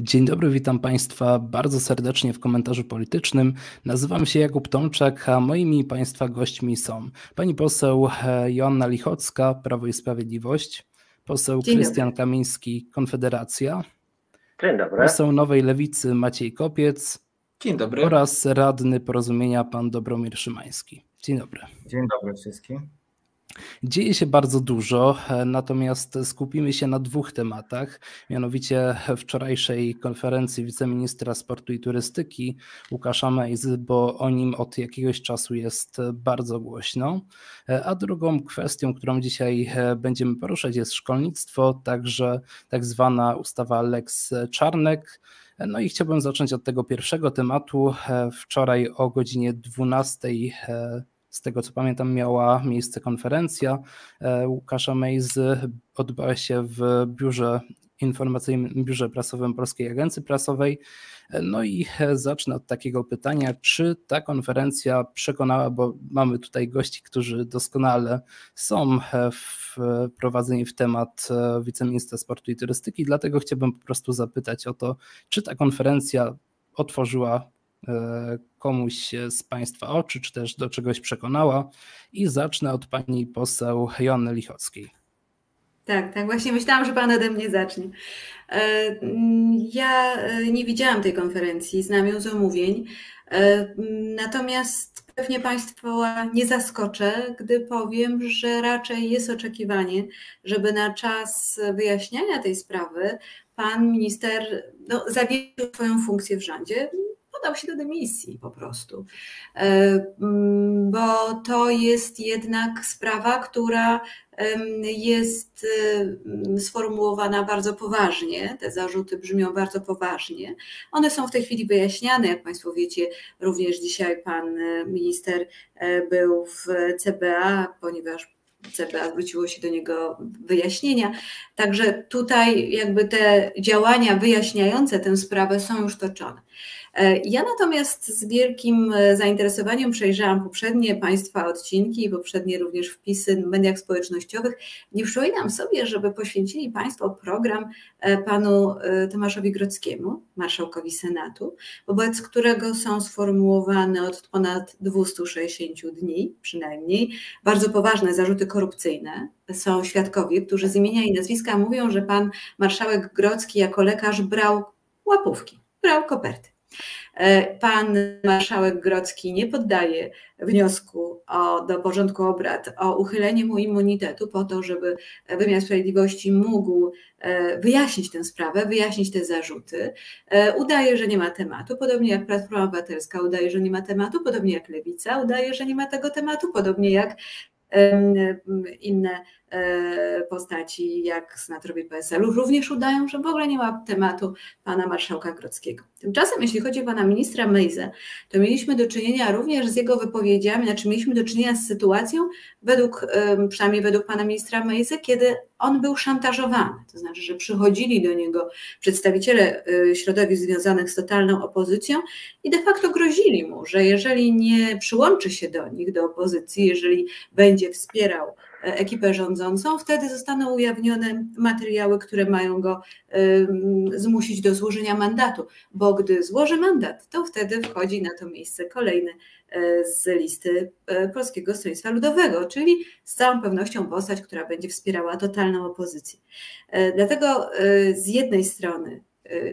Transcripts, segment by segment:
Dzień dobry, witam Państwa bardzo serdecznie w komentarzu politycznym. Nazywam się Jakub Tomczak, a moimi Państwa gośćmi są pani poseł e, Joanna Lichocka, Prawo i Sprawiedliwość, poseł Krystian Kamiński, Konfederacja, Dzień dobry. poseł Nowej Lewicy Maciej Kopiec Dzień dobry. oraz radny porozumienia pan Dobromir Szymański. Dzień dobry. Dzień dobry wszystkim. Dzieje się bardzo dużo, e, natomiast skupimy się na dwóch tematach, mianowicie wczorajszej konferencji wiceministra sportu i turystyki Łukasza Mejzy, bo o nim od jakiegoś czasu jest bardzo głośno, e, a drugą kwestią, którą dzisiaj e, będziemy poruszać jest szkolnictwo, także tak zwana ustawa Lex Czarnek. No i chciałbym zacząć od tego pierwszego tematu. Wczoraj o godzinie 12 z tego co pamiętam, miała miejsce konferencja e, Łukasza Mejzy. Odbyła się w biurze informacyjnym, biurze prasowym Polskiej Agencji Prasowej. E, no i e, zacznę od takiego pytania, czy ta konferencja przekonała, bo mamy tutaj gości, którzy doskonale są wprowadzeni w temat wiceministra sportu i turystyki, dlatego chciałbym po prostu zapytać o to, czy ta konferencja otworzyła E, komuś z Państwa oczy, czy też do czegoś przekonała. I zacznę od pani poseł Joanny Lichockiej. Tak, tak, właśnie myślałam, że Pan ode mnie zacznie. E, mm, ja e, nie widziałam tej konferencji, znam ją z omówień, natomiast pewnie Państwo nie zaskoczę, gdy powiem, że raczej jest oczekiwanie, żeby na czas wyjaśniania tej sprawy Pan minister no, zawiesił swoją funkcję w rządzie podał się do dymisji po prostu. E, mm, bo to jest jednak sprawa, która jest e, sformułowana bardzo poważnie. Te zarzuty brzmią bardzo poważnie. One są w tej chwili wyjaśniane, jak Państwo wiecie, również dzisiaj pan e, minister był w CBA, ponieważ CBA zwróciło się do niego wyjaśnienia. Także tutaj jakby te działania wyjaśniające tę sprawę są już toczone. E, ja natomiast z wielkim e, zainteresowaniem przejrzałam poprzednie Państwa odcinki i poprzednie również wpisy w mediach społecznościowych. Nie przypominam sobie, żeby poświęcili Państwo program e, panu Tomaszowi Grockiemu, marszałkowi Senatu, wobec którego są sformułowane od ponad 260 dni przynajmniej bardzo poważne zarzuty korupcyjne. Są świadkowie, którzy z imienia i nazwiska mówią, że pan marszałek Grocki jako lekarz brał łapówki, brał koperty. E, pan marszałek Grocki nie poddaje wniosku o, do porządku obrad o uchylenie mu immunitetu po to, żeby wymiar sprawiedliwości mógł e, wyjaśnić tę sprawę, wyjaśnić te zarzuty. E, udaje, że nie ma tematu, podobnie jak Platforma Obywatelska udaje, że nie ma tematu, podobnie jak Lewica udaje, że nie ma tego tematu, podobnie jak inne postaci jak senatrowie PSL-u również udają, że w ogóle nie ma tematu pana marszałka Grockiego. Tymczasem, jeśli chodzi o pana ministra Mejzę, to mieliśmy do czynienia również z jego wypowiedziami, znaczy mieliśmy do czynienia z sytuacją, według, przynajmniej według pana ministra Mejzy, kiedy on był szantażowany. To znaczy, że przychodzili do niego przedstawiciele e, środowisk związanych z totalną opozycją i de facto grozili mu, że jeżeli nie przyłączy się do nich, do opozycji, jeżeli będzie wspierał ekipę rządzącą, wtedy zostaną ujawnione materiały, które mają go zmusić do złożenia mandatu, bo gdy złoży mandat, to wtedy wchodzi na to miejsce kolejny e, z listy e, Polskiego Stronnictwa Ludowego, czyli z całą pewnością postać, która będzie wspierała totalną opozycję. E, dlatego z jednej strony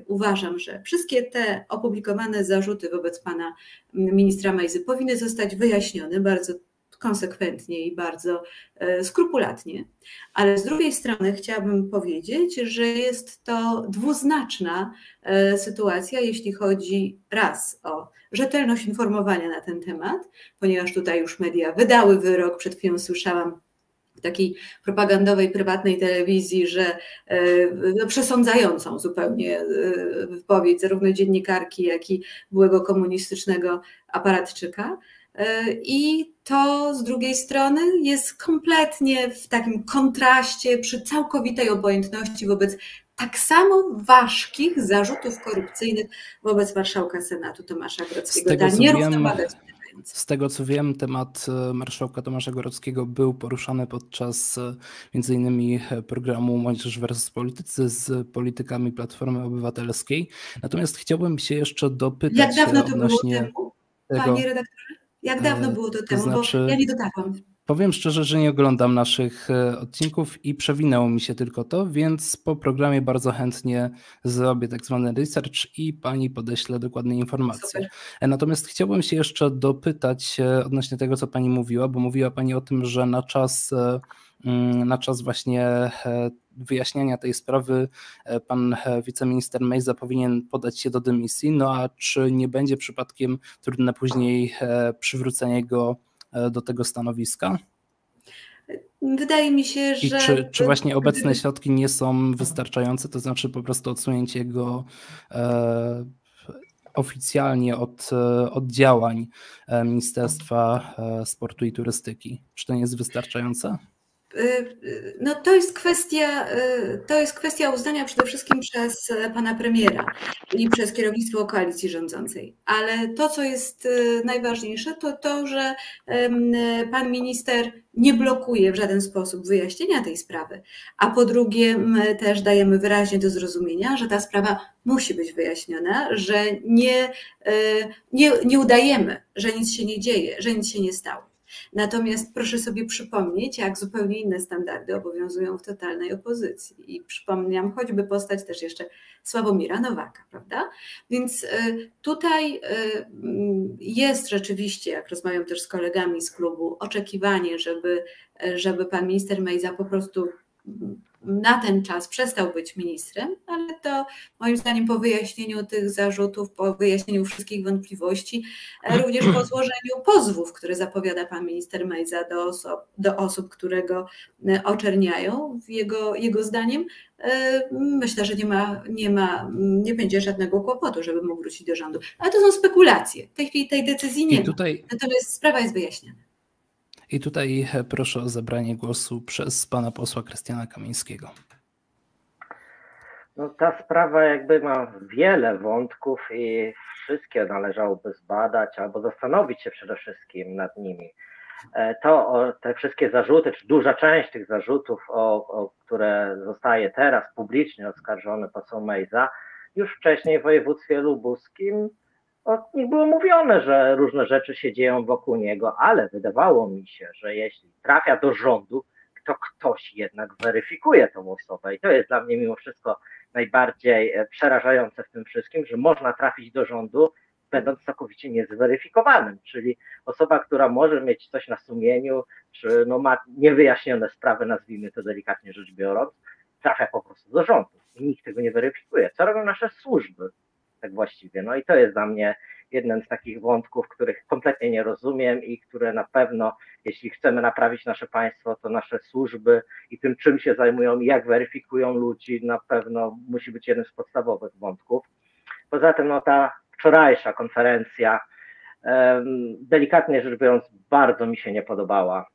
uważam, że wszystkie te opublikowane zarzuty wobec pana ministra Mejzy powinny zostać wyjaśnione bardzo konsekwentnie i bardzo e, skrupulatnie, ale z drugiej strony chciałabym powiedzieć, że jest to dwuznaczna e, sytuacja, jeśli chodzi raz o rzetelność informowania na ten temat, ponieważ tutaj już media wydały wyrok, przed chwilą słyszałam w takiej propagandowej, prywatnej telewizji, że e, no, przesądzającą zupełnie wypowiedź zarówno dziennikarki, jak i byłego komunistycznego aparatczyka. I to z drugiej strony jest kompletnie w takim kontraście przy całkowitej obojętności wobec tak samo ważkich zarzutów korupcyjnych wobec marszałka Senatu Tomasza Grodzkiego. Z tego, co wiem, pieniądze. Z tego co wiem, temat e, marszałka Tomasza Gorowskiego był poruszany podczas e, między innymi e, programu Młodzież versus Politycy z politykami Platformy Obywatelskiej. Natomiast chciałbym się jeszcze dopytać Jak dawno to odnośnie było temu, tego, panie redaktorze? Jak dawno było to, to temu? Znaczy... Bo ja nie dotarłam. Powiem szczerze, że nie oglądam naszych e, odcinków i przewinęło mi się tylko to, więc po programie bardzo chętnie zrobię tak zwany research i pani podeślę dokładne informacje. Super. E, natomiast chciałbym się jeszcze dopytać odnośnie tego, co pani mówiła, bo mówiła pani o tym, że na czas, e, na czas właśnie wyjaśniania tej sprawy pan wiceminister Mejza powinien podać się do dymisji, no a czy nie będzie przypadkiem trudne później przywrócenie go do tego stanowiska? Wydaje mi się, że. I czy, czy właśnie obecne środki nie są wystarczające, to znaczy po prostu odsunięcie go e, oficjalnie od, e, od działań e, Ministerstwa e, Sportu i Turystyki? Czy to nie jest wystarczające? No to jest kwestia, to jest kwestia uznania przede wszystkim przez pana premiera i przez kierownictwo koalicji rządzącej. Ale to, co jest najważniejsze, to to, że pan minister nie blokuje w żaden sposób wyjaśnienia tej sprawy. A po drugie, my też dajemy wyraźnie do zrozumienia, że ta sprawa musi być wyjaśniona, że nie, nie, nie udajemy, że nic się nie dzieje, że nic się nie stało. Natomiast proszę sobie przypomnieć, jak zupełnie inne standardy obowiązują w totalnej opozycji. I przypomniałam choćby postać też jeszcze Sławomira Nowaka, prawda? Więc y, tutaj y, jest rzeczywiście, jak rozmawiam też z kolegami z klubu, oczekiwanie, żeby, żeby pan minister Mejza po prostu na ten czas przestał być ministrem, ale to moim zdaniem po wyjaśnieniu tych zarzutów, po wyjaśnieniu wszystkich wątpliwości, e, również po złożeniu pozwów, które zapowiada pan minister Mejza do osób, do osób które go e, oczerniają, jego, jego zdaniem, e, myślę, że nie ma, nie ma, nie będzie żadnego kłopotu, żeby mógł wrócić do rządu. Ale to są spekulacje. W tej chwili tej decyzji nie tutaj... ma. Natomiast sprawa jest wyjaśniona. I tutaj e, proszę o zabranie głosu przez pana posła Krystiana Kamińskiego. No, ta sprawa jakby ma wiele wątków i wszystkie należałoby zbadać albo zastanowić się przede wszystkim nad nimi. E, to te wszystkie zarzuty, czy duża część tych zarzutów, o, o które zostaje teraz publicznie oskarżony poseł Mejza, już wcześniej w województwie lubuskim o nich było mówione, że różne rzeczy się dzieją wokół niego, ale wydawało mi się, że jeśli trafia do rządu, to ktoś jednak weryfikuje tą osobę. I to jest dla mnie mimo wszystko najbardziej e, przerażające w tym wszystkim, że można trafić do rządu, będąc całkowicie niezweryfikowanym, czyli osoba, która może mieć coś na sumieniu, czy no ma niewyjaśnione sprawy, nazwijmy to delikatnie rzecz biorąc, trafia po prostu do rządu nikt tego nie weryfikuje. Co robią nasze służby? Tak właściwie. No i to jest dla mnie jeden z takich wątków, których kompletnie nie rozumiem i które na pewno, jeśli chcemy naprawić nasze państwo, to nasze służby i tym, czym się zajmują i jak weryfikują ludzi, na pewno musi być jeden z podstawowych wątków. Poza tym, no ta wczorajsza konferencja, delikatnie rzecz biorąc, bardzo mi się nie podobała.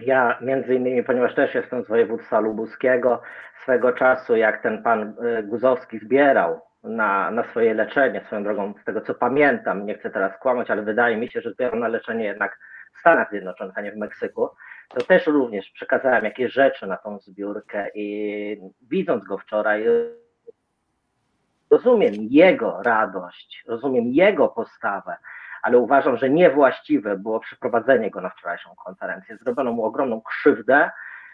Ja między innymi, ponieważ też jestem z województwa lubuskiego, swego czasu, jak ten pan e, Guzowski zbierał na, na swoje leczenie. Swoją drogą, z tego co pamiętam, nie chcę teraz kłamać, ale wydaje mi się, że zbieram na leczenie jednak w Stanach Zjednoczonych, a nie w Meksyku. To też również przekazałem jakieś rzeczy na tą zbiórkę i widząc go wczoraj, rozumiem jego radość, rozumiem jego postawę, ale uważam, że niewłaściwe było przeprowadzenie go na wczorajszą konferencję. Zrobiono mu ogromną krzywdę,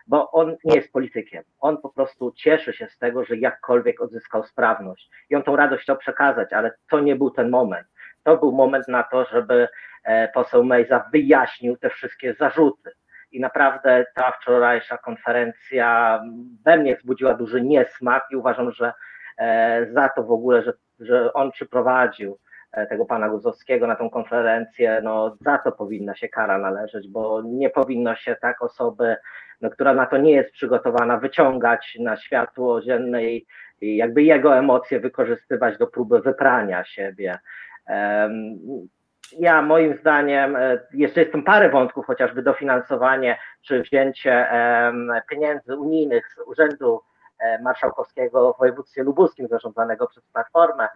bo on nie jest politykiem. On po prostu cieszy się z tego, że jakkolwiek odzyskał sprawność i on tą radość chciał przekazać, ale to nie był ten moment. To był moment na to, żeby e, poseł Mejza wyjaśnił te wszystkie zarzuty. I naprawdę ta wczorajsza konferencja we mnie wzbudziła duży niesmak i uważam, że e, za to w ogóle, że, że on przyprowadził tego pana Guzowskiego na tą konferencję, no za to powinna się kara należeć, bo nie powinno się tak osoby no, która na to nie jest przygotowana, wyciągać na światło dzienne i, i jakby jego emocje wykorzystywać do próby wyprania siebie. Ja moim zdaniem, e, jeszcze jest parę wątków, chociażby dofinansowanie czy wzięcie pieniędzy unijnych z Urzędu marszałkowskiego w województwie lubuskim zarządzanego przez Platformę.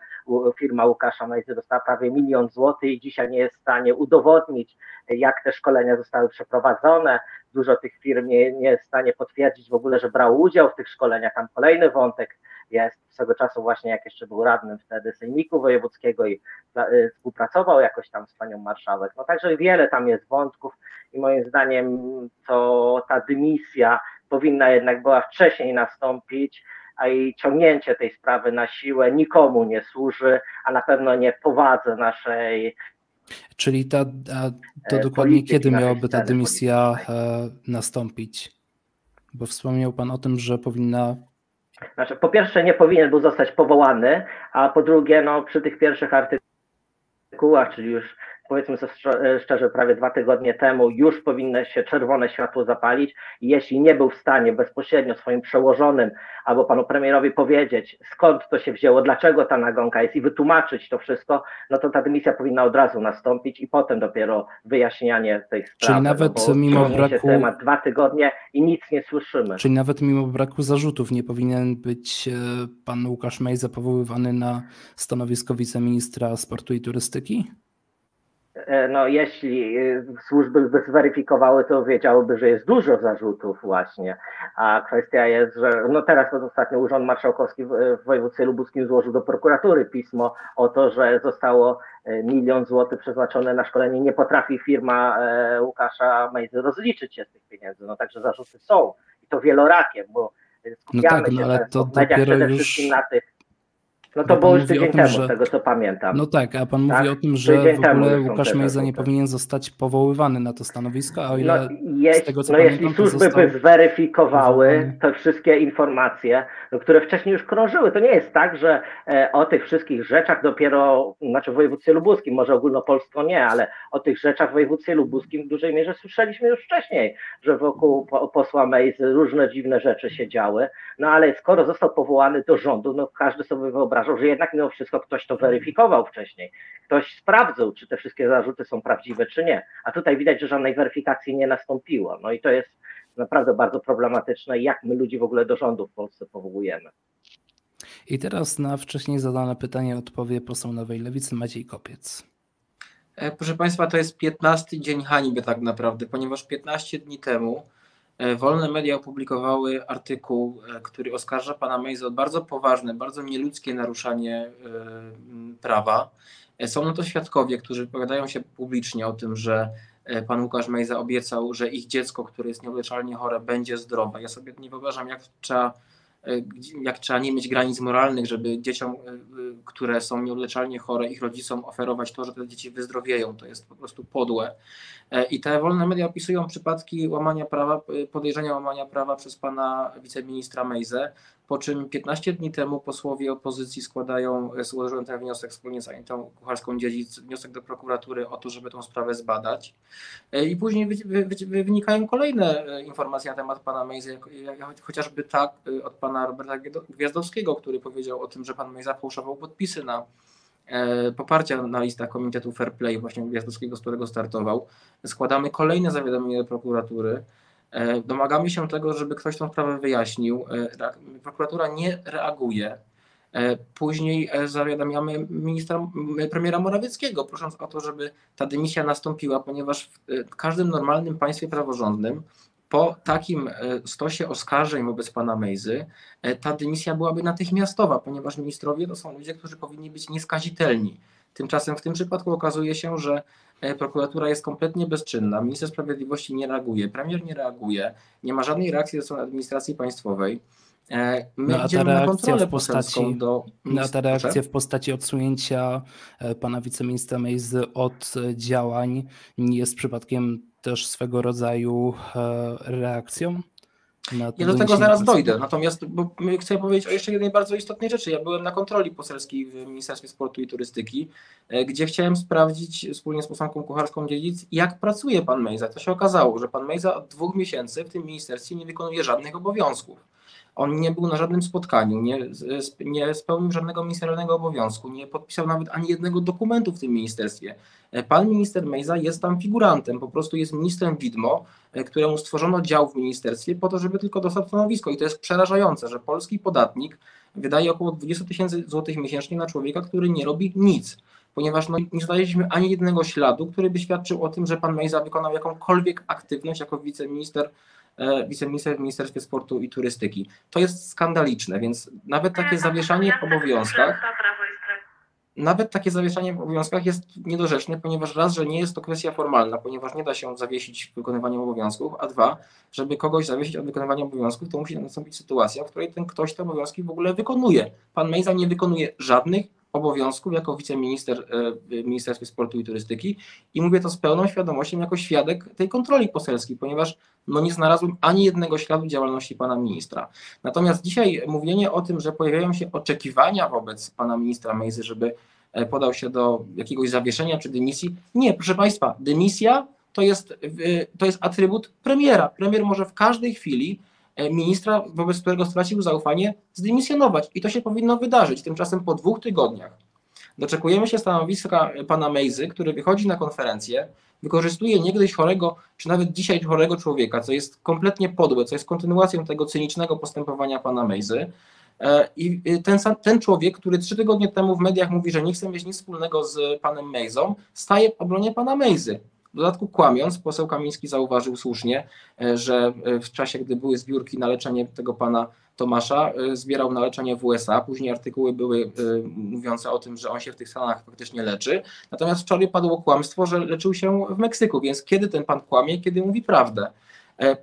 Firma Łukasza Majzy dostała prawie milion złotych i dzisiaj nie jest w stanie udowodnić, jak te szkolenia zostały przeprowadzone. Dużo tych firm nie, nie jest w stanie potwierdzić w ogóle, że brał udział w tych szkoleniach. Tam kolejny wątek jest swego czasu właśnie jak jeszcze był radnym wtedy Sejmiku Wojewódzkiego i y, współpracował jakoś tam z panią marszałek. No także wiele tam jest wątków i moim zdaniem to ta dymisja powinna jednak była wcześniej nastąpić, a i ciągnięcie tej sprawy na siłę nikomu nie służy, a na pewno nie powadze naszej Czyli ta, to e, dokładnie kiedy miałaby ta dymisja e, nastąpić? Bo wspomniał Pan o tym, że powinna znaczy, po pierwsze, nie powinien był zostać powołany, a po drugie, no, przy tych pierwszych artykułach, czyli już powiedzmy sobie szczerze, prawie dwa tygodnie temu już powinno się czerwone światło zapalić i jeśli nie był w stanie bezpośrednio swoim przełożonym albo panu premierowi powiedzieć, skąd to się wzięło, dlaczego ta nagonka jest i wytłumaczyć to wszystko, no to ta dymisja powinna od razu nastąpić i potem dopiero wyjaśnianie tej sprawy. Czyli nawet no mimo braku... temat dwa tygodnie i nic nie słyszymy. Czyli nawet mimo braku zarzutów nie powinien być e, pan Łukasz Mejza powoływany na stanowisko wiceministra sportu i turystyki? E, no jeśli e, służby by zweryfikowały, to wiedziałyby, że jest dużo zarzutów właśnie, a kwestia jest, że no teraz to ostatnio Urząd Marszałkowski w województwie lubuskim złożył do prokuratury pismo o to, że zostało e, milion złotych przeznaczone na szkolenie, nie potrafi firma Łukasza Mejzy rozliczyć się z tych pieniędzy, no także zarzuty są. I to wielorakiem, bo skupiamy no tak, no, ale to w mediach przede już... wszystkim na tych no to było już tydzień temu, że... z tego co pamiętam. No tak, a pan tak? mówi o tym, że tydzień w ogóle Łukasz Mejza nie powinien zostać powoływany na to stanowisko, a o ile no, z tego co no pamiętam, jeśli służby został... by zweryfikowały te wszystkie informacje, no, które wcześniej już krążyły, to nie jest tak, że e, o tych wszystkich rzeczach dopiero, znaczy w województwie lubuskim, może ogólnopolsko nie, ale o tych rzeczach w województwie lubuskim w dużej mierze słyszeliśmy już wcześniej, że wokół posła Mejzy różne dziwne rzeczy się działy, no ale skoro został powołany do rządu, no każdy sobie wyobraża, wyobrażał, że jednak mimo wszystko ktoś to weryfikował wcześniej, ktoś sprawdzał, czy te wszystkie zarzuty są prawdziwe, czy nie. A tutaj widać, że żadnej weryfikacji nie nastąpiło. No i to jest naprawdę bardzo problematyczne, jak my ludzi w ogóle do rządu w Polsce powołujemy. I teraz na wcześniej zadane pytanie odpowie poseł Nowej Lewicy Maciej Kopiec. E, proszę Państwa, to jest 15 dzień hańby tak naprawdę, ponieważ 15 dni temu wolne media opublikowały artykuł, e, który oskarża pana Mejza o bardzo poważne, bardzo nieludzkie naruszanie e, prawa. Są na to świadkowie, którzy wypowiadają się publicznie o tym, że pan Łukasz Mejza obiecał, że ich dziecko, które jest nieuleczalnie chore, będzie zdrowe. Ja sobie nie wyobrażam, jak trzeba E, jak trzeba nie mieć granic moralnych, żeby dzieciom, e, które są nieuleczalnie chore, ich rodzicom oferować to, że te dzieci wyzdrowieją. To jest po prostu podłe. E, I te wolne media opisują przypadki łamania prawa, podejrzenia łamania prawa przez pana wiceministra Mejzę, po czym 15 dni temu posłowie opozycji składają, złożyłem ten wniosek wspólnie z Anitą Kucharską-Dziedzic, wniosek do prokuratury o to, żeby tą sprawę zbadać. I później wy, wy, wy, wynikają kolejne informacje na temat pana Mejzy, chociażby tak od pana Roberta Gwiazdowskiego, który powiedział o tym, że pan Mejza fałszował podpisy na e, poparcia na listach Komitetu Fair Play, właśnie Gwiazdowskiego, z którego startował. Składamy kolejne zawiadomienie do prokuratury. E, domagamy się tego, żeby ktoś tą sprawę wyjaśnił. E, prokuratura nie reaguje. Później zawiadamiamy ministra, premiera Morawieckiego, prosząc o to, żeby ta dymisja nastąpiła, ponieważ w każdym normalnym państwie praworządnym po takim e, stosie oskarżeń wobec pana Mejzy e, ta dymisja byłaby natychmiastowa, ponieważ ministrowie to są ludzie, którzy powinni być nieskazitelni. Tymczasem w tym przypadku okazuje się, że e, prokuratura jest kompletnie bezczynna, minister sprawiedliwości nie reaguje, premier nie reaguje, nie ma żadnej reakcji ze strony administracji państwowej. My no, a ta reakcja w postaci, do no, ta reakcja w postaci odsunięcia pana wiceministra Mejzy od działań nie jest przypadkiem też swego rodzaju e, reakcją? Ja do tego zaraz dojdę, natomiast bo chcę powiedzieć o jeszcze jednej bardzo istotnej rzeczy. Ja byłem na kontroli poselskiej w Ministerstwie Sportu i Turystyki, e, gdzie chciałem sprawdzić wspólnie z posłanką kucharską dziedzic, jak pracuje pan Mejza. To się okazało, że pan Mejza od dwóch miesięcy w tym ministerstwie nie wykonuje żadnych obowiązków. On nie był na żadnym spotkaniu, nie, nie spełnił żadnego ministerialnego obowiązku, nie podpisał nawet ani jednego dokumentu w tym ministerstwie. Pan minister Mejza jest tam figurantem, po prostu jest ministrem widmo, któremu stworzono dział w ministerstwie po to, żeby tylko dostać stanowisko. I to jest przerażające, że polski podatnik wydaje około 20 tysięcy złotych miesięcznie na człowieka, który nie robi nic ponieważ no, nie znaleźliśmy ani jednego śladu, który by świadczył o tym, że pan Mejza wykonał jakąkolwiek aktywność jako wiceminister, e, wiceminister w Ministerstwie Sportu i Turystyki. To jest skandaliczne, więc nawet takie zawieszanie w obowiązkach nawet takie zawieszanie w obowiązkach jest niedorzeczne, ponieważ raz, że nie jest to kwestia formalna, ponieważ nie da się zawiesić wykonywania obowiązków, a dwa, żeby kogoś zawiesić od wykonywania obowiązków, to musi nastąpić sytuacja, w której ten ktoś te obowiązki w ogóle wykonuje. Pan Mejza nie wykonuje żadnych obowiązków jako wiceminister e, w Ministerstwie Sportu i Turystyki i mówię to z pełną świadomością jako świadek tej kontroli poselskiej, ponieważ no nie znalazłem ani jednego śladu działalności pana ministra. Natomiast dzisiaj mówienie o tym, że pojawiają się oczekiwania wobec pana ministra Mejzy, żeby e, podał się do jakiegoś zawieszenia czy dymisji, nie, proszę państwa, dymisja to jest, to jest atrybut premiera. Premier może w każdej chwili ministra, wobec którego stracił zaufanie, zdymisjonować. I to się powinno wydarzyć. Tymczasem po dwóch tygodniach doczekujemy się stanowiska pana Mejzy, który wychodzi na konferencję, wykorzystuje niegdyś chorego, czy nawet dzisiaj chorego człowieka, co jest kompletnie podłe, co jest kontynuacją tego cynicznego postępowania pana Mejzy. E, I ten, ten człowiek, który trzy tygodnie temu w mediach mówi, że nie chce mieć nic wspólnego z panem Mejzą, staje w obronie pana Mejzy. W dodatku kłamiąc, poseł Kamiński zauważył słusznie, e, że e, w czasie, gdy były zbiórki na leczenie tego pana Tomasza, e, zbierał na leczenie w USA. Później artykuły były mówiące o tym, że on się w tych Stanach faktycznie leczy. Natomiast wczoraj padło kłamstwo, że leczył się w Meksyku, więc kiedy ten pan kłamie, kiedy mówi prawdę?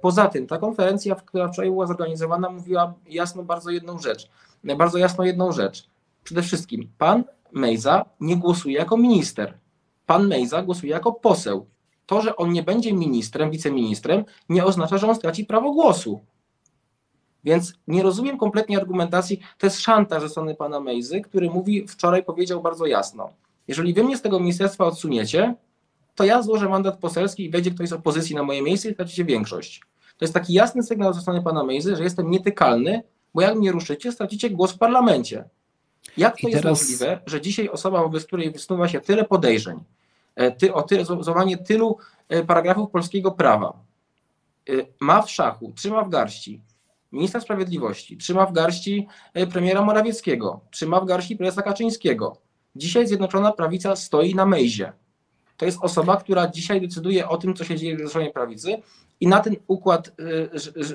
Poza tym ta konferencja, która wczoraj była zorganizowana, mówiła jasno bardzo jedną rzecz. Bardzo jasno jedną rzecz. Przede wszystkim pan Mejza nie głosuje jako minister. Pan Mejza głosuje jako poseł to, że on nie będzie ministrem, wiceministrem, nie oznacza, że on straci prawo głosu. Więc nie rozumiem kompletnie argumentacji. To jest szantaż ze strony pana Mejzy, który mówi, wczoraj powiedział bardzo jasno: Jeżeli wy mnie z tego ministerstwa odsuniecie, to ja złożę mandat poselski i wejdzie ktoś z opozycji na moje miejsce i stracicie większość. To jest taki jasny sygnał ze strony pana Mejzy, że jestem nietykalny, bo jak mnie ruszycie, stracicie głos w parlamencie. Jak to jest możliwe, że dzisiaj osoba, wobec której wysnuwa się tyle podejrzeń, ty, o ty, złamanie tylu e, paragrafów polskiego prawa. E, ma w szachu, trzyma w garści ministra sprawiedliwości, trzyma w garści premiera Morawieckiego, trzyma w garści prezesa Kaczyńskiego. Dzisiaj Zjednoczona Prawica stoi na mejzie. To jest osoba, która dzisiaj decyduje o tym, co się dzieje w Zjednoczonej Prawicy i na ten układ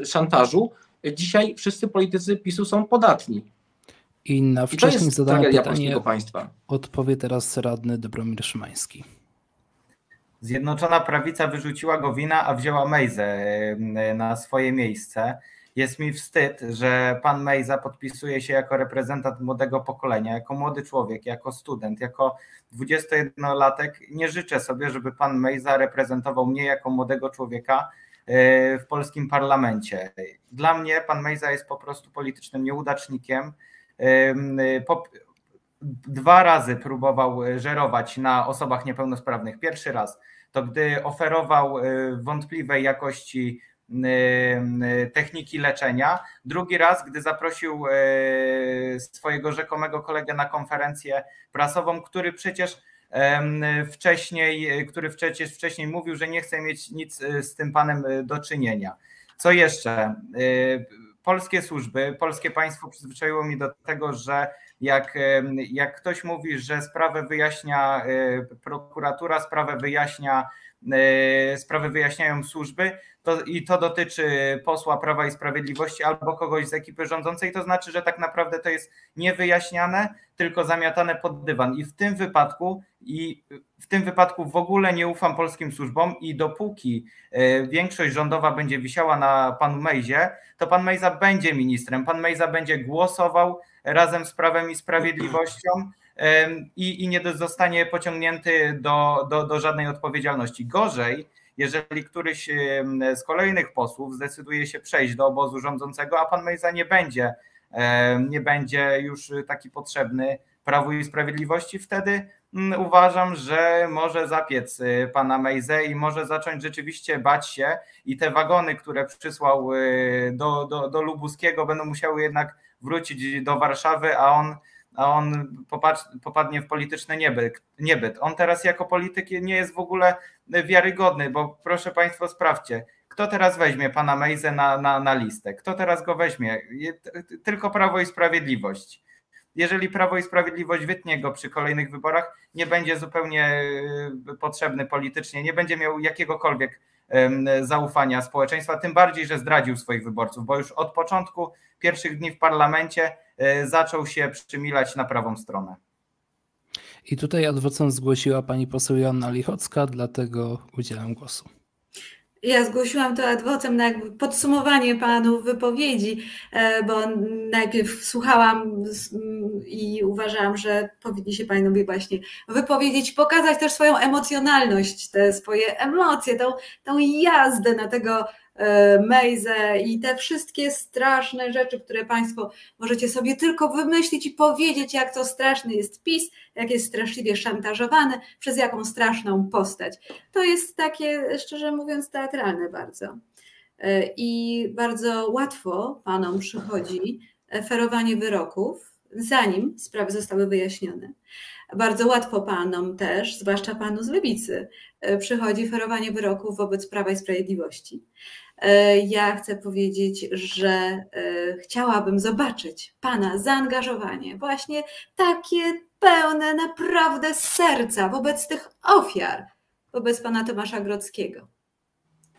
szantażu dzisiaj wszyscy politycy PiSu są podatni. I na wcześniej zadane pytanie państwa. odpowie teraz radny Dobromir Szymański. Zjednoczona Prawica wyrzuciła Gowina, a wzięła Mejzę na swoje miejsce. Jest mi wstyd, że pan Mejza podpisuje się jako reprezentant młodego pokolenia, jako młody człowiek, jako student, jako 21-latek. Nie życzę sobie, żeby pan Mejza reprezentował mnie jako młodego człowieka e, w polskim parlamencie. Dla mnie pan Mejza jest po prostu politycznym nieudacznikiem. Dwa razy próbował żerować na osobach niepełnosprawnych. Pierwszy raz to gdy oferował y, wątpliwej jakości y, y, techniki leczenia. Drugi raz, gdy zaprosił swojego rzekomego kolegę na konferencję prasową, który przecież wcześniej, który przecież wcześniej mówił, że nie chce mieć nic z tym panem do czynienia. Co jeszcze? Polskie służby, polskie państwo przyzwyczaiło mi do tego, że jak, jak ktoś mówi, że sprawę wyjaśnia e, prokuratura, sprawę wyjaśnia e, sprawy wyjaśniają służby to, i to dotyczy posła Prawa i Sprawiedliwości albo kogoś z ekipy rządzącej, to znaczy, że tak naprawdę to jest niewyjaśniane, tylko zamiatane pod dywan. I w tym wypadku i w tym wypadku w ogóle nie ufam polskim służbom i dopóki e, większość rządowa będzie wisiała na panu Mejzie, to pan Mejza będzie ministrem, pan Mejza będzie głosował razem z Prawem i Sprawiedliwością i, i nie zostanie pociągnięty do, do, do żadnej odpowiedzialności. Gorzej, jeżeli któryś z kolejnych posłów zdecyduje się przejść do obozu rządzącego, a pan Mejza nie będzie nie będzie już taki potrzebny Prawu i Sprawiedliwości, wtedy mm, uważam, że może zapiec y, pana Mejzę i może zacząć rzeczywiście bać się i te wagony, które przysłał y, do, do, do Lubuskiego będą musiały jednak wrócić do Warszawy, a on a on popadnie w polityczny niebyt, niebyt. On teraz jako polityk nie jest w ogóle wiarygodny, bo proszę Państwa, sprawdźcie, kto teraz weźmie pana Mejzę na, na, na listę? Kto teraz go weźmie? Tylko Prawo i Sprawiedliwość jeżeli Prawo i Sprawiedliwość wytnie go przy kolejnych wyborach, nie będzie zupełnie y, potrzebny politycznie, nie będzie miał jakiegokolwiek zaufania społeczeństwa, tym bardziej, że zdradził swoich wyborców, bo już od początku pierwszych dni w parlamencie zaczął się przymilać na prawą stronę. I tutaj adwocem zgłosiła pani poseł Joanna Lichocka, dlatego udzielam głosu. Ja zgłosiłam to adwocem na podsumowanie panów wypowiedzi, e, bo najpierw słuchałam i uważałam, że powinni się panowie właśnie wypowiedzieć, pokazać też swoją emocjonalność, te swoje emocje, tą, tą jazdę na tego E, Mejzę i te wszystkie straszne rzeczy, które Państwo możecie sobie tylko wymyślić i powiedzieć, jak to straszny jest PiS, jak jest straszliwie szantażowany, przez jaką straszną postać. To jest takie, szczerze mówiąc, teatralne bardzo. E, I bardzo łatwo Panom przychodzi ferowanie wyroków, zanim sprawy zostały wyjaśnione. Bardzo łatwo panom też, zwłaszcza panu z lewicy, przychodzi ferowanie wyroków wobec Prawa i Sprawiedliwości. E, ja chcę powiedzieć, że e, chciałabym zobaczyć Pana zaangażowanie, właśnie takie pełne naprawdę serca wobec tych ofiar, wobec Pana Tomasza Grodzkiego,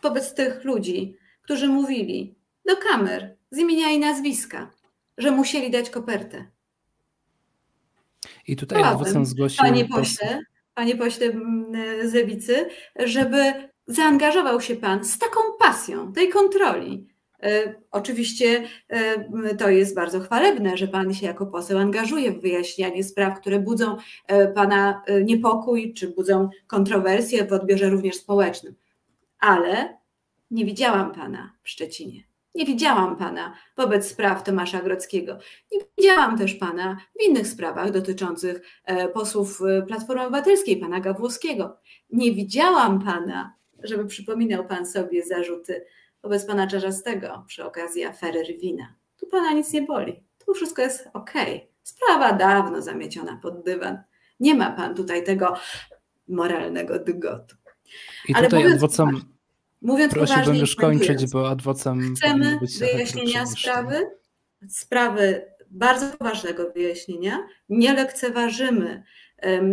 wobec tych ludzi, którzy mówili do kamer z imienia i nazwiska, że musieli dać kopertę. I tutaj adwocem zgłosił... Panie pośle, panie pośle z lewicy, żeby zaangażował się Pan z taką pasją tej kontroli. E, oczywiście e, to jest bardzo chwalebne, że Pan się jako poseł angażuje w wyjaśnianie spraw, które budzą e, Pana niepokój czy budzą kontrowersje w odbiorze również społecznym. Ale nie widziałam Pana w Szczecinie. Nie widziałam Pana wobec spraw Tomasza Grodzkiego. Nie widziałam też Pana w innych sprawach dotyczących posłów Platformy Obywatelskiej, Pana Gawłowskiego. Nie widziałam Pana żeby przypominał Pan sobie zarzuty wobec Pana Czarzastego przy okazji afery Rywina. Tu Pana nic nie boli. Tu wszystko jest ok. Sprawa dawno zamieciona pod dywan. Nie ma Pan tutaj tego moralnego dygotu. I Ale tutaj adwocem mówiąc prosiłbym już kończyć, bo adwocem chcemy wyjaśnienia sprawy, sprawy bardzo poważnego wyjaśnienia. Nie lekceważymy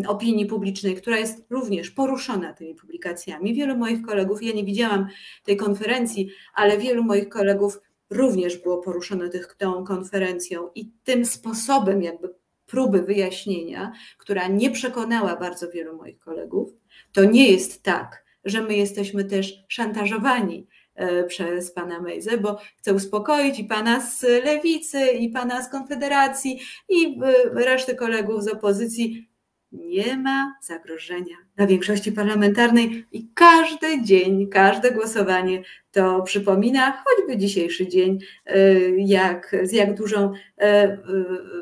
opinii publicznej, która jest również poruszona tymi publikacjami. Wielu moich kolegów, ja nie widziałam tej konferencji, ale wielu moich kolegów również było poruszone tych, tą konferencją i tym sposobem jakby próby wyjaśnienia, która nie przekonała bardzo wielu moich kolegów, to nie jest tak, że my jesteśmy też szantażowani e, przez pana Mejzę, bo chcę uspokoić i pana z lewicy, i pana z Konfederacji, i e, resztę kolegów z opozycji. Nie ma zagrożenia dla większości parlamentarnej i każdy dzień, każde głosowanie to przypomina, choćby dzisiejszy dzień, e, jak, z jak dużą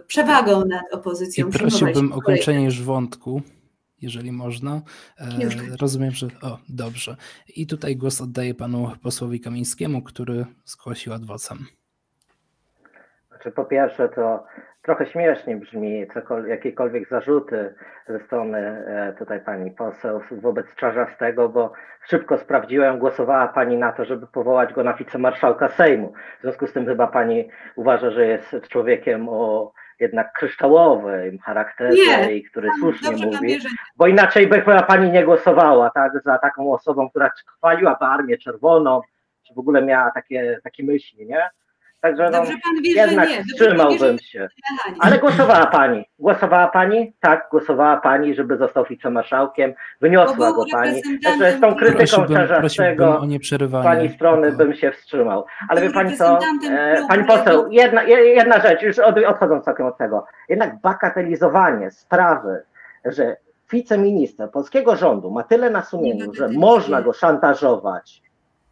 przewagą nad opozycją. I prosiłbym o kończenie już wątku, jeżeli można. Już. Rozumiem, że. O, dobrze. I tutaj głos oddaję panu posłowi Kamińskiemu, który zgłosił adwocem. Znaczy, po pierwsze, to trochę śmiesznie brzmi jakiekolwiek zarzuty ze strony e, tutaj pani poseł wobec Czarzastego, bo szybko sprawdziłem, głosowała pani na to, żeby powołać go na wicemarszałka Sejmu. W związku z tym chyba pani uważa, że jest człowiekiem o jednak kryształowym charakterze nie, i który słusznie mówi, bo inaczej by chyba pani nie głosowała tak, za taką osobą, która chwaliła armię czerwoną, czy w ogóle miała takie, takie myśli, nie? Także no, wie, jednak nie. wstrzymałbym się. Ale głosowała pani. Głosowała pani? Tak, głosowała pani, żeby został wicemarszałkiem. Wyniosła go pani. Także z tą krytyką Czarzastego pani strony bym się wstrzymał. Ale wie pani co, e, pani poseł, jedna, jedna rzecz, już od, odchodząc całkiem od tego. Jednak bagatelizowanie sprawy, że wiceminister polskiego rządu ma tyle na sumieniu, że można go szantażować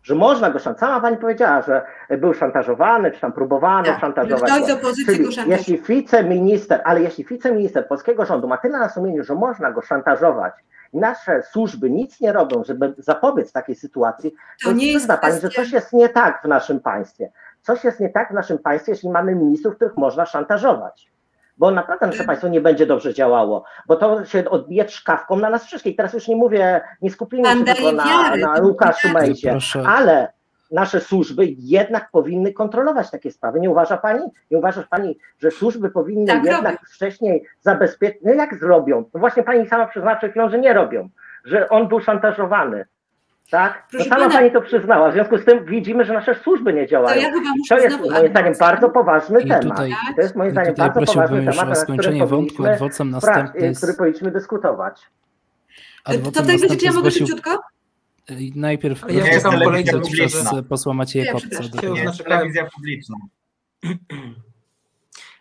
że można go szantażować. Sama pani powiedziała, że był szantażowany, czy tam próbowano Tak, szantażować. ktoś z opozycji go jeśli wiceminister, ale jeśli wiceminister polskiego rządu ma tyle na sumieniu, że można go szantażować, i nasze służby nic nie robią, żeby zapobiec takiej sytuacji, To nie jest pani, że kwestia- coś jest nie tak w naszym państwie. Coś jest nie tak w naszym państwie, jeśli mamy ministrów, których można szantażować. Bo naprawdę nasze państwo nie będzie dobrze działało, bo to się odbije czkawką na nas wszystkich. Teraz już nie mówię, nie skupimy się tylko na, na Łukaszu. Mejzie, ale nasze służby jednak powinny kontrolować takie sprawy. Nie uważa pani? Nie uważasz pani, że służby powinny Tak jednak robią. wcześniej zabezpieczyć? No jak zrobią? No właśnie pani sama przyznała przed chwilą, że nie robią, że on był szantażowany. Tak? No sama pana- pani to przyznała. W związku z tym widzimy, że nasze służby nie To działają. ja chyba To jest znowu moim zdaniem bardzo poważny I temat. tutaj, To jest moim zdaniem tutaj bardzo poważny prosiłbym już temat, o skończenie wątku. Adwocem następny, który powinniśmy dyskutować. To adwocem w tej chwili, czy ja mogę zgłosił szybciutko? I Najpierw ja proszę powiedzieć kolejkę przez publiczną. posła Macieja Ja Kopca. Jest telewizja publiczna.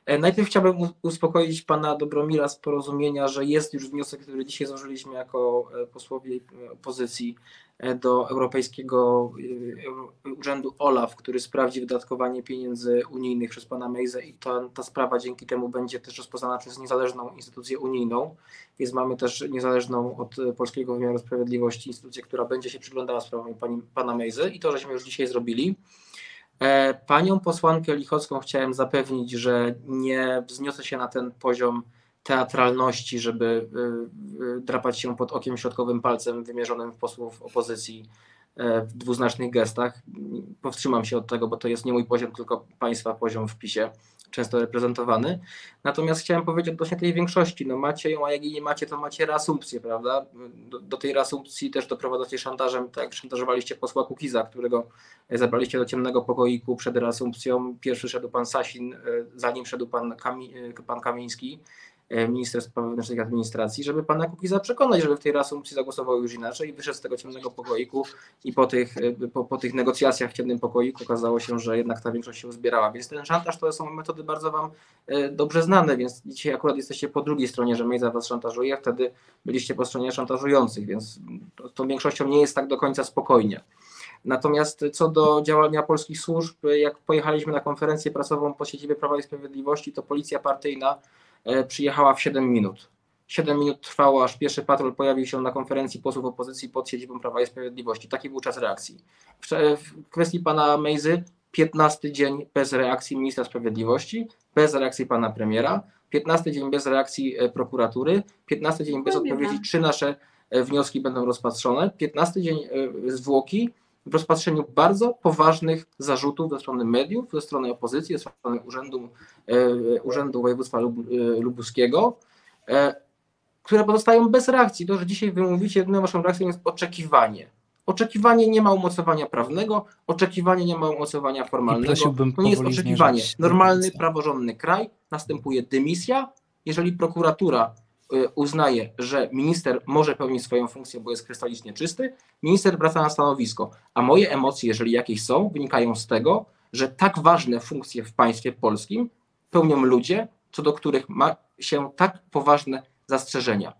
E, Najpierw chciałbym uspokoić pana Dobromira z porozumienia, że jest już wniosek, który dzisiaj złożyliśmy jako e, posłowie e, opozycji e, do Europejskiego e, Euro- Urzędu OLAF, który sprawdzi wydatkowanie pieniędzy unijnych przez pana Mejzę i ta, ta sprawa dzięki temu będzie też rozpoznana przez niezależną instytucję unijną, więc mamy też niezależną od e, polskiego wymiaru sprawiedliwości instytucję, która będzie się przyglądała sprawom pani, pana Mejzy i to żeśmy już dzisiaj zrobili. E, Panią posłankę Lichocką chciałem zapewnić, że nie wzniosę się na ten poziom teatralności, żeby y, y, drapać się pod okiem środkowym palcem wymierzonym w posłów opozycji e, w dwuznacznych gestach. Powstrzymam się od tego, bo to jest nie mój poziom, tylko państwa poziom w PiSie, często reprezentowany. Natomiast chciałem powiedzieć odnośnie tej większości, no macie ją, a jak jej nie macie, to macie reasumpcję, prawda? Do, do tej reasumpcji też doprowadzacie szantażem, tak jak szantażowaliście posła Kukiza, którego zabraliście do ciemnego pokoiku przed reasumpcją. Pierwszy szedł pan Sasin, e, zanim szedł pan, Kami, e, pan Kamiński, e, minister spraw wewnętrznych administracji, żeby pana Kukiza przekonać, żeby w tej reasumpcji zagłosował już inaczej i wyszedł z tego ciemnego pokoiku i po tych, e, po, po tych negocjacjach w ciemnym pokoiku okazało się, że jednak ta większość się uzbierała. Więc ten szantaż to są metody bardzo wam e, dobrze znane, więc dzisiaj akurat jesteście po drugiej stronie, że Mejza was szantażuje, a wtedy byliście po stronie szantażujących, więc tą większością nie jest tak do końca spokojnie. Natomiast co do działania polskich służb, jak pojechaliśmy na konferencję prasową po siedzibie Prawa i Sprawiedliwości, to policja partyjna e, przyjechała w 7 minut. 7 minut trwało, aż pierwszy patrol pojawił się na konferencji posłów opozycji pod siedzibą Prawa i Sprawiedliwości. Taki był czas reakcji. W, kwestii pana Mejzy 15 dzień bez reakcji ministra sprawiedliwości, bez reakcji pana premiera, 15 dzień bez reakcji e, prokuratury, 15 dzień bez odpowiedzi, czy nasze e, wnioski będą rozpatrzone, 15 dzień e, zwłoki w rozpatrzeniu bardzo poważnych zarzutów ze strony mediów, ze strony opozycji, ze strony Urzędu, e, Urzędu Województwa e, Lubuskiego, e, które pozostają bez reakcji. To, że dzisiaj wy mówicie, jedyną waszą reakcją jest oczekiwanie. Oczekiwanie nie ma umocowania prawnego, oczekiwanie nie ma umocowania formalnego. To nie jest oczekiwanie. Normalny, praworządny kraj, następuje dymisja. Jeżeli prokuratura uznaje, że minister może pełnić swoją funkcję, bo jest krystalicznie czysty, minister wraca na stanowisko. A moje emocje, jeżeli jakieś są, wynikają z tego, że tak ważne funkcje w państwie polskim pełnią ludzie, co do których ma się tak poważne zastrzeżenia.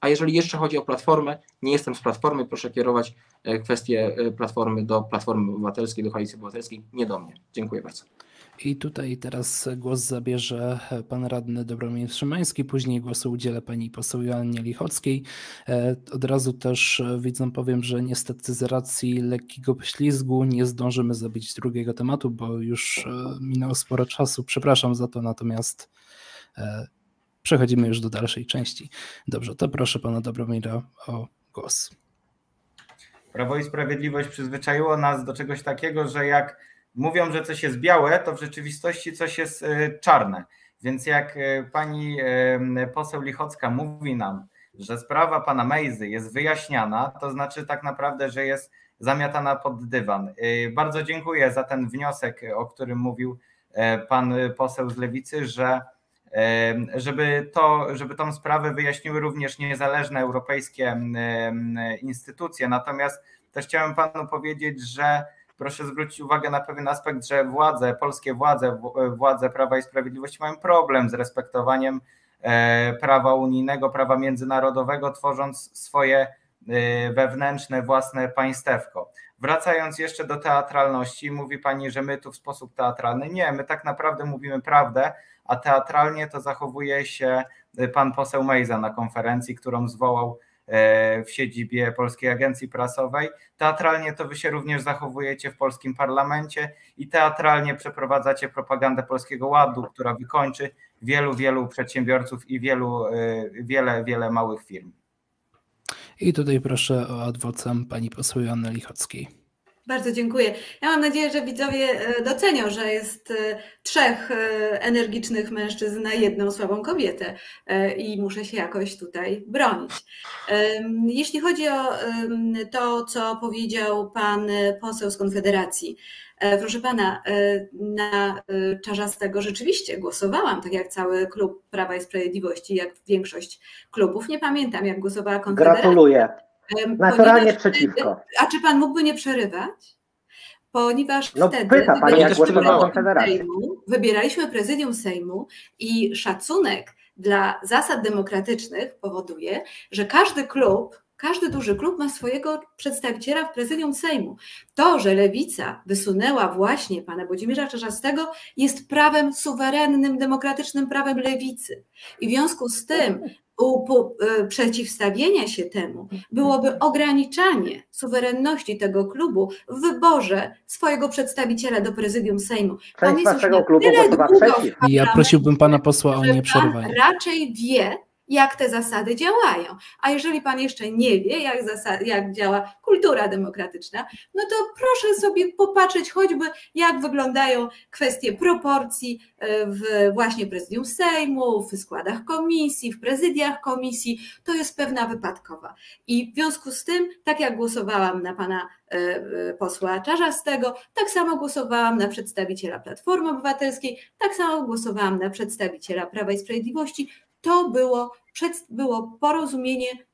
A jeżeli jeszcze chodzi o Platformę, nie jestem z Platformy, proszę kierować e, kwestie e, Platformy do Platformy Obywatelskiej, do Koalicji Obywatelskiej, nie do mnie. Dziękuję bardzo. I tutaj teraz głos zabierze pan radny Dobromir Szymański, później głosu udzielę pani poseł Joannie Lichockiej. E, Od razu też e, widzom powiem, że niestety z racji lekkiego poślizgu nie zdążymy zabić drugiego tematu, bo już e, minęło sporo czasu. Przepraszam za to, natomiast e, przechodzimy już do dalszej części. Dobrze, to proszę pana Dobromira o głos. Prawo i Sprawiedliwość przyzwyczaiło nas do czegoś takiego, że jak mówią, że coś jest białe, to w rzeczywistości coś jest e, czarne. Więc jak e, pani e, poseł Lichocka mówi nam, że sprawa pana Mejzy jest wyjaśniana, to znaczy tak naprawdę, że jest zamiatana pod dywan. Bardzo dziękuję za ten wniosek, o którym mówił pan poseł z Lewicy, że żeby, to, żeby tą sprawę wyjaśniły również niezależne europejskie instytucje. Natomiast też chciałem panu powiedzieć, że proszę zwrócić uwagę na pewien aspekt, że władze, polskie władze, władze Prawa i Sprawiedliwości mają problem z respektowaniem e, prawa unijnego, prawa międzynarodowego, tworząc swoje wewnętrzne, własne państewko. Wracając jeszcze do teatralności, mówi Pani, że my tu w sposób teatralny. Nie, my tak naprawdę mówimy prawdę, a teatralnie to zachowuje się pan poseł Mejza na konferencji, którą zwołał E, w siedzibie Polskiej Agencji Prasowej. Teatralnie to wy się również zachowujecie w polskim parlamencie i teatralnie przeprowadzacie propagandę Polskiego Ładu, która wykończy wielu, wielu przedsiębiorców i wielu, wiele, wiele małych firm. I tutaj proszę o adwocem pani poseł Joanny Lichockiej. Bardzo dziękuję. Ja mam nadzieję, że widzowie e, docenią, że jest e, trzech e, energicznych mężczyzn na jedną słabą kobietę i muszę się jakoś tutaj bronić. Jeśli chodzi o to, co powiedział pan poseł z Konfederacji, Proszę pana, na Czarzastego rzeczywiście głosowałam, tak jak cały klub Prawa i Sprawiedliwości, jak większość klubów. Nie pamiętam, jak głosowała Konfederacja. Gratuluję. Naturalnie przeciwko. A czy pan mógłby nie przerywać? Ponieważ no, wtedy pyta pani, jak Sejmu, wybieraliśmy prezydium Sejmu i szacunek dla zasad demokratycznych powoduje, że każdy klub każdy duży klub ma swojego przedstawiciela w prezydium Sejmu. To, że lewica wysunęła właśnie pana Włodzimierza Czarzastego, jest prawem suwerennym, demokratycznym prawem lewicy. I w związku z tym E, przeciwstawienia się temu byłoby ograniczanie suwerenności tego klubu w wyborze swojego przedstawiciela do prezydium Sejmu. Pan Część jest już klubu tyle długo Ja prosiłbym pana posła o nieprzerywanie. Raczej wie, jak te zasady działają. A jeżeli pan jeszcze nie wie, jak, zasad, jak działa kultura demokratyczna, no to proszę sobie popatrzeć choćby, jak wyglądają kwestie proporcji e, w właśnie prezydium Sejmu, w składach komisji, w prezydiach komisji. To jest pewna wypadkowa. I w związku z tym, tak jak głosowałam na pana e, e, posła Czarzastego, tak samo głosowałam na przedstawiciela Platformy Obywatelskiej, tak samo głosowałam na przedstawiciela Prawa i Sprawiedliwości. To było przed, było porozumienie,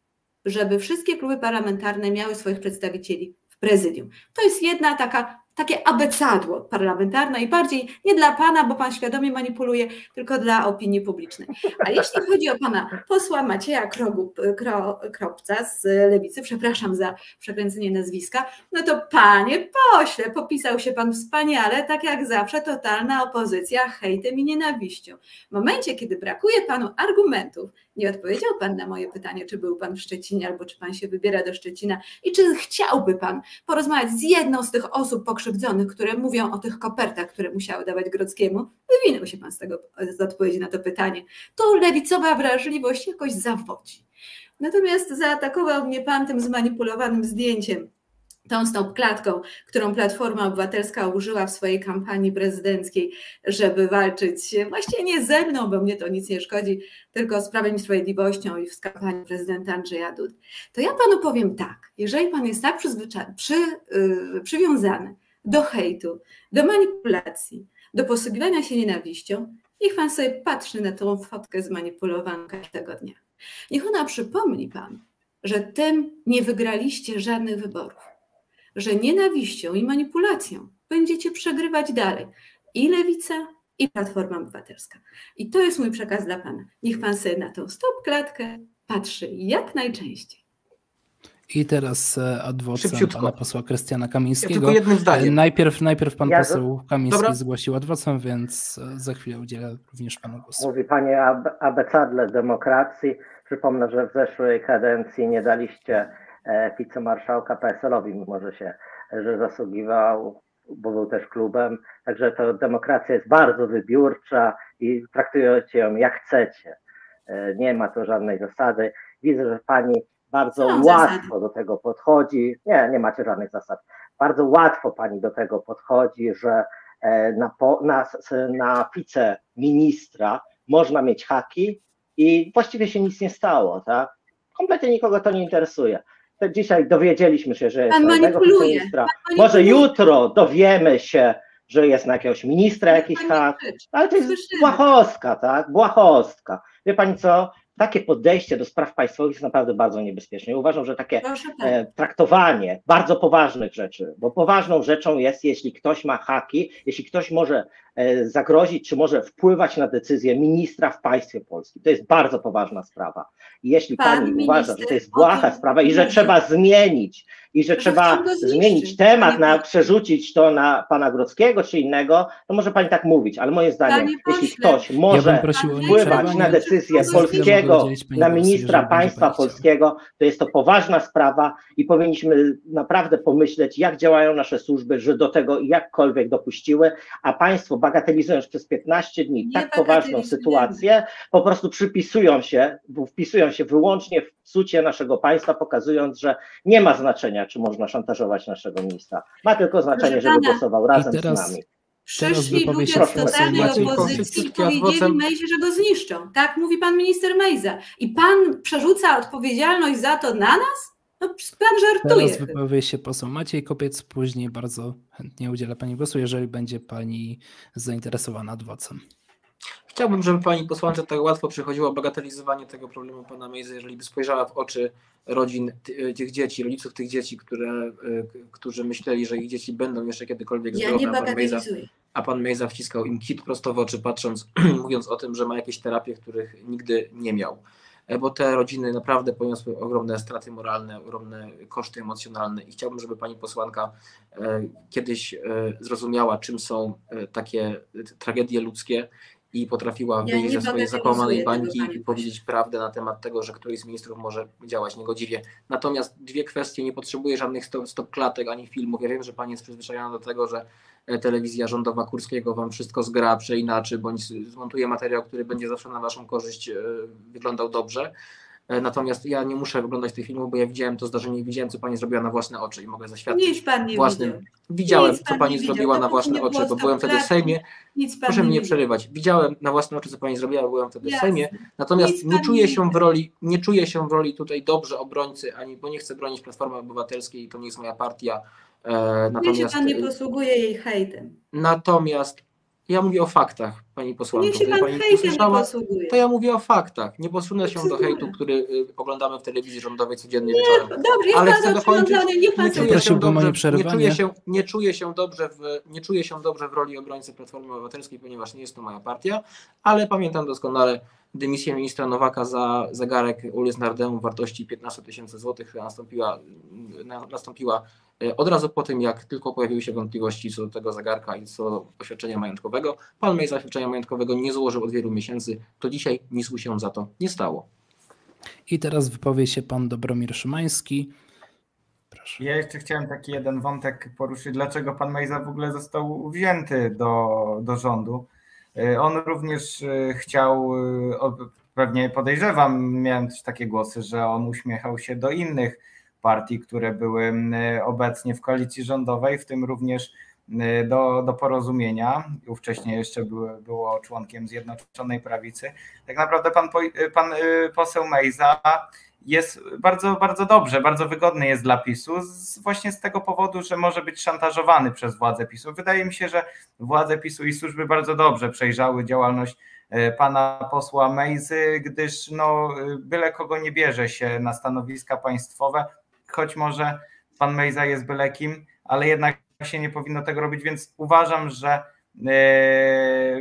żeby wszystkie kluby parlamentarne miały swoich przedstawicieli w prezydium. To jest jedna taka takie abecadło parlamentarne i bardziej nie dla pana, bo pan świadomie manipuluje, tylko dla opinii publicznej. A jeśli chodzi o pana posła Macieja Krogu, Kro, Kropca z Lewicy, przepraszam za przekręcenie nazwiska, no to panie pośle, popisał się pan wspaniale, tak jak zawsze totalna opozycja hejtem i nienawiścią. W momencie, kiedy brakuje panu argumentów, nie odpowiedział pan na moje pytanie, czy był pan w Szczecinie, albo czy pan się wybiera do Szczecina i czy chciałby pan porozmawiać z jedną z tych osób pokrzywdzonych, które mówią o tych kopertach, które musiały dawać Grodzkiemu. Wywinął się pan z tego z odpowiedzi na to pytanie. Tu lewicowa wrażliwość jakoś zawodzi. Natomiast zaatakował mnie pan tym zmanipulowanym zdjęciem tą stopklatką, którą Platforma Obywatelska użyła w swojej kampanii prezydenckiej, żeby walczyć właściwie nie ze mną, bo mnie to nic nie szkodzi, tylko z Prawem i Sprawiedliwością i w kampanii prezydenta Andrzeja Dudy, to ja panu powiem tak, jeżeli pan jest tak przyzwyczajony, przy, yy, przywiązany do hejtu, do manipulacji, do posługiwania się nienawiścią, niech pan sobie patrzy na tą fotkę zmanipulowaną każdego dnia. Niech ona przypomni pan, że tym nie wygraliście żadnych wyborów że nienawiścią i manipulacją będziecie przegrywać dalej i lewica, i Platforma Obywatelska. I to jest mój przekaz dla Pana. Niech Pan sobie na tą stopklatkę patrzy jak najczęściej. I teraz e, adwocem pana posła Krystiana Kamińskiego. Ja tylko jednym zdaniem. Najpierw, najpierw pan ja poseł Kamiński Dobra. zgłosił adwocem, więc e, za chwilę udzielę również panu głosu. Mówi panie abecadle demokracji. Przypomnę, że w zeszłej kadencji nie daliście E, wicemarszałka PSL-owi, mimo że się że zasługiwał, bo był też klubem. Także to demokracja jest bardzo wybiórcza i traktujecie ją jak chcecie. E, nie ma to żadnej zasady. Widzę, że pani bardzo łatwo zasady. do tego podchodzi. Nie, nie macie żadnych zasad. Bardzo łatwo pani do tego podchodzi, że e, na, na, na wiceministra można mieć haki i właściwie się nic nie stało, tak? Kompletnie nikogo to nie interesuje dzisiaj dowiedzieliśmy się, że jest nowego ministra. Może jutro dowiemy się, że jest na jakiegoś ministra jakiś hak, ale to jest błahostka, tak? Błahostka. Wie pani co? Takie podejście do spraw państwowych jest naprawdę bardzo niebezpieczne. Uważam, że takie e, traktowanie bardzo poważnych rzeczy, bo poważną rzeczą jest, jeśli ktoś ma haki, jeśli ktoś może e, zagrozić, czy może wpływać na decyzję ministra w państwie polskim. To jest bardzo poważna sprawa. I jeśli Pan pani uważa, że to jest błaha sprawa i że trzeba zmienić i że trzeba zmienić temat, na, przerzucić to na pana Grodzkiego czy innego, to może pani tak mówić, ale moim zdaniem, jeśli ktoś może ja wpływać na decyzję polskiego, na ministra państwa polskiego, to jest to poważna sprawa i powinniśmy naprawdę pomyśleć, jak działają nasze służby, że do tego jakkolwiek dopuściły, a państwo bagatelizując przez 15 dni tak poważną sytuację, po prostu przypisują się, wpisują się wyłącznie w psucie naszego państwa, pokazując, że nie ma znaczenia, czy można szantażować naszego ministra. Ma tylko znaczenie, żeby głosował razem teraz, z nami. Przyszli ludzie z totalnej opozycji i powiedzieli Mejzie, że go zniszczą. Tak mówi pan minister Mejza. I pan przerzuca odpowiedzialność za to na nas? No pan żartuje. Teraz wypowie się poseł Maciej Kopiec, później bardzo chętnie udzielę pani głosu, jeżeli będzie pani zainteresowana adwocem. Chciałbym, żeby pani posłance tak łatwo przechodziło bagatelizowanie tego problemu pana Mejzy, jeżeli by spojrzała w oczy rodzin e, tych dzieci, rodziców tych dzieci, które, e, którzy myśleli, że ich dzieci będą jeszcze kiedykolwiek ja zdrowe, a pan, Mejza, a pan Mejza wciskał im kit prosto w oczy, patrząc, mówiąc o tym, że ma jakieś terapie, których nigdy nie miał. E, bo te rodziny naprawdę poniosły ogromne straty moralne, ogromne koszty emocjonalne i chciałbym, żeby pani posłanka kiedyś zrozumiała, czym są takie tragedie ludzkie i potrafiła ja wyjść ze swojej zakłamanej bańki i powiedzieć prawdę na temat tego, że któryś z ministrów może działać niegodziwie. Natomiast dwie kwestie, nie potrzebuje żadnych stop, stop klatek ani filmów. Ja wiem, że pani jest przyzwyczajona do tego, że e, telewizja rządowa Kurskiego wam wszystko zgra, przeinaczy, bądź zmontuje materiał, który będzie zawsze na waszą korzyść e, wyglądał dobrze. E, natomiast ja nie muszę oglądać tych filmów, bo ja widziałem to zdarzenie, widziałem, co pani zrobiła na własne oczy i mogę zaświadczyć. Nic pan nie własnym. Widział. Widziałem, Nic co pani zrobiła na własne oczy, bo byłem wtedy w Sejmie. Proszę mnie nie przerywać. Widziałem na własne oczy, co pani zrobiła, bo byłem wtedy w Sejmie. Natomiast nie czuję się w roli, nie czuję się w roli tutaj dobrze obrońcy, ani bo nie chcę bronić Platformy Obywatelskiej, i to nie jest moja partia. E, natomiast, pan nie posługuje jej hejtem. Natomiast ja mówię o faktach, pani posłanko. Niech się pan pani usłyszała, posługuje. To ja mówię o faktach. Nie posunę się do hejtu, który y, oglądamy w telewizji rządowej codziennie nie, wieczorem. Dobrze, Ale chcę dokończyć. Nie, nie, czuję się dobrze, nie, czuję się, nie, czuję się dobrze w, nie czuję się dobrze w roli obrońcy Platformy Obywatelskiej, ponieważ nie jest to moja partia, ale pamiętam doskonale dymisję ministra Nowaka za zegarek Ulic Nardemu wartości 15 tysięcy złotych, która nastąpiła, nastąpiła e, od razu po tym, jak tylko pojawiły się wątpliwości co do tego zegarka i co do oświadczenia majątkowego. Pan Mej zaświadczenia majątkowego nie złożył od wielu miesięcy, to dzisiaj nic mu się za to nie stało. I teraz wypowie się pan Dobromir Szymański. Proszę. Ja jeszcze chciałem taki jeden wątek poruszyć, dlaczego pan Mejza w ogóle został wzięty do, do rządu. E, on również e, chciał, e, pewnie podejrzewam, miałem też takie głosy, że on uśmiechał się do innych partii, które były obecnie w koalicji rządowej, w tym również do, do porozumienia. Wcześniej jeszcze były, było członkiem Zjednoczonej Prawicy. Tak naprawdę pan, pan poseł Mejza jest bardzo, bardzo dobrze, bardzo wygodny jest dla PiSu, z, właśnie z tego powodu, że może być szantażowany przez władze PiSu. Wydaje mi się, że władze PiSu i służby bardzo dobrze przejrzały działalność e, pana posła Mejzy, gdyż no, byle kogo nie bierze się na stanowiska państwowe, choć może pan Mejza jest byle kim, ale jednak się nie powinno tego robić, więc uważam, że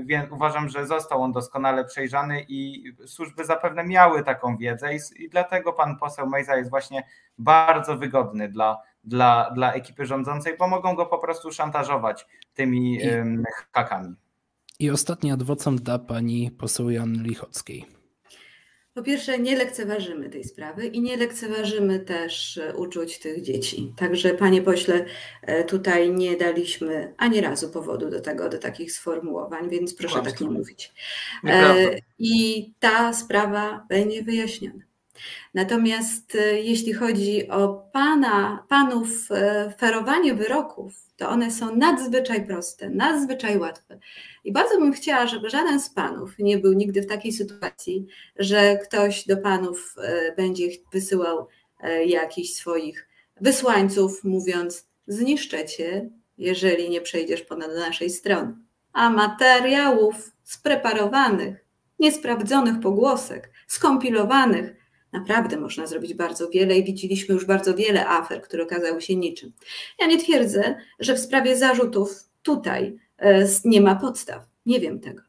więc uważam, że został on doskonale przejrzany i służby zapewne miały taką wiedzę i, dlatego pan poseł Mejza jest właśnie bardzo wygodny dla, dla, dla ekipy rządzącej, bo mogą go po prostu szantażować tymi I, hakami. I ostatni adwocem da pani poseł Jan Lichockiej. Po pierwsze, nie lekceważymy tej sprawy i nie lekceważymy też e, uczuć tych dzieci. Także, panie pośle, e, tutaj nie daliśmy ani razu powodu do tego, do takich sformułowań, więc proszę tak nie mówić. E, I ta sprawa będzie wyjaśniona. Natomiast jeśli chodzi o pana, panów ferowanie wyroków, to one są nadzwyczaj proste, nadzwyczaj łatwe. I bardzo bym chciała, żeby żaden z panów nie był nigdy w takiej sytuacji, że ktoś do panów e, będzie wysyłał e, jakichś swoich wysłańców, mówiąc: Zniszczę cię, jeżeli nie przejdziesz ponad naszej strony. A materiałów spreparowanych niesprawdzonych pogłosek, skompilowanych, naprawdę można zrobić bardzo wiele i widzieliśmy już bardzo wiele afer, które okazały się niczym. Ja nie twierdzę, że w sprawie zarzutów tutaj e, nie ma podstaw. Nie wiem tego.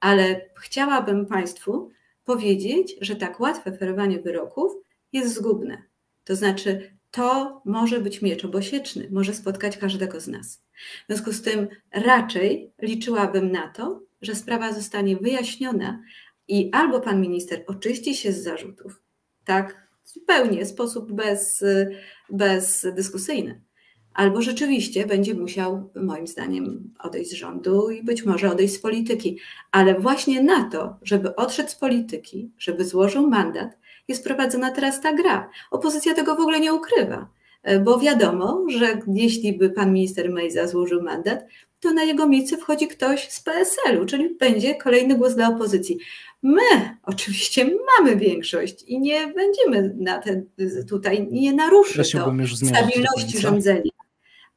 Ale chciałabym Państwu powiedzieć, że tak łatwe ferowanie wyroków jest zgubne. To znaczy, to może być miecz obosieczny, może spotkać każdego z nas. W związku z tym raczej liczyłabym na to, że sprawa zostanie wyjaśniona i albo pan minister oczyści się z zarzutów, tak, zupełnie, sposób bez, bezdyskusyjny, albo rzeczywiście będzie musiał, moim zdaniem, odejść z rządu i być może odejść z polityki. Ale właśnie na to, żeby odszedł z polityki, żeby złożył mandat, jest prowadzona teraz ta gra. Opozycja tego w ogóle nie ukrywa, bo wiadomo, że jeśli by pan minister Mejza złożył mandat, to na jego miejsce wchodzi ktoś z PSL-u, czyli będzie kolejny głos dla opozycji. My oczywiście mamy większość i nie będziemy na ten, tutaj, nie naruszy to stabilności rządzenia.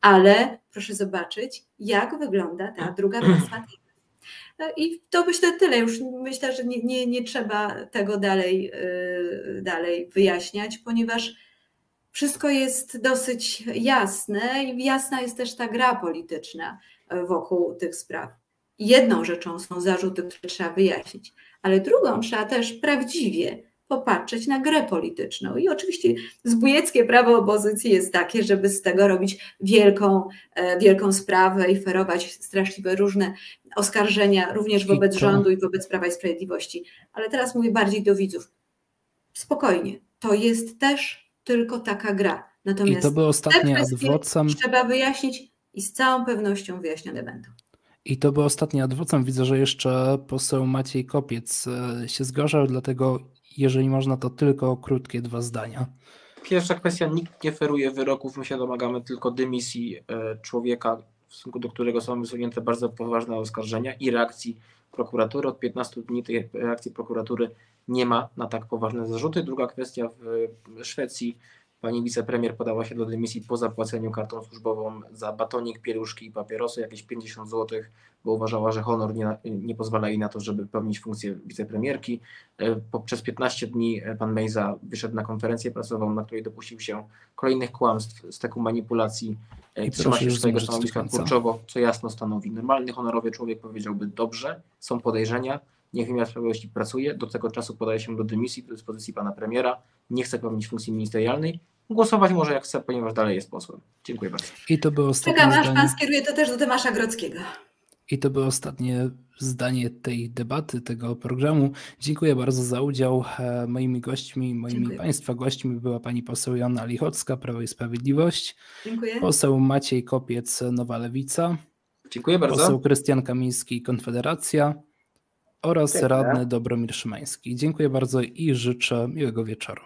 Ale proszę zobaczyć, jak wygląda ta druga warstwa no i to myślę tyle. Już myślę, że nie, nie, nie trzeba tego dalej, yy, dalej wyjaśniać, ponieważ wszystko jest dosyć jasne i jasna jest też ta gra polityczna wokół tych spraw. Jedną rzeczą są zarzuty, które trzeba wyjaśnić, ale drugą trzeba też prawdziwie popatrzeć na grę polityczną. I oczywiście zbójeckie prawo opozycji jest takie, żeby z tego robić wielką, e, wielką sprawę i ferować straszliwe różne oskarżenia również wobec rządu i wobec Prawa i Sprawiedliwości. Ale teraz mówię bardziej do widzów. Spokojnie, to jest też tylko taka gra. Natomiast I to by ostatnie adwocem. Trzeba wyjaśnić i z całą pewnością wyjaśnione będą. I to był ostatni adwocem. Widzę, że jeszcze poseł Maciej Kopiec e, się zgłaszał, dlatego jeżeli można, to tylko krótkie dwa zdania. Pierwsza kwestia, nikt nie feruje wyroków, my się domagamy tylko dymisji e, człowieka, w stosunku do którego są wysunięte bardzo poważne oskarżenia i reakcji prokuratury. Od 15 dni tej reakcji prokuratury nie ma na tak poważne zarzuty. Druga kwestia, w Szwecji Pani wicepremier podała się do dymisji po zapłaceniu kartą służbową za batonik, pieluszki i papierosy, jakieś 50 zł, bo uważała, że honor nie, nie pozwala jej na to, żeby pełnić funkcję wicepremierki. E, Przez 15 dni e, pan Mejza wyszedł na konferencję prasową, na której dopuścił się kolejnych kłamstw, steku manipulacji, e, I trzyma się swojego stanowiska kurczowo, co jasno stanowi. Normalny, honorowy człowiek powiedziałby dobrze, są podejrzenia, niech wymiar sprawiedliwości pracuje, do tego czasu podaje się do dymisji do dyspozycji pana premiera, nie chce pełnić funkcji ministerialnej, głosować może jak chce, ponieważ dalej jest posłem. Dziękuję bardzo. I to było ostatnie Czekam, aż pan skieruje to też do Tomasza Grodzkiego. I to było ostatnie zdanie tej debaty, tego programu. Dziękuję bardzo za udział. E, moimi gośćmi, moimi Dziękuję. Państwa gośćmi była pani poseł Joanna Lichocka, Prawo i Sprawiedliwość. Dziękuję. Poseł Maciej Kopiec, Nowa Lewica. Dziękuję bardzo. Poseł Krystian Kamiński, Konfederacja oraz Dziękuję. radny Dobromir Szymański. Dziękuję bardzo i życzę miłego wieczoru.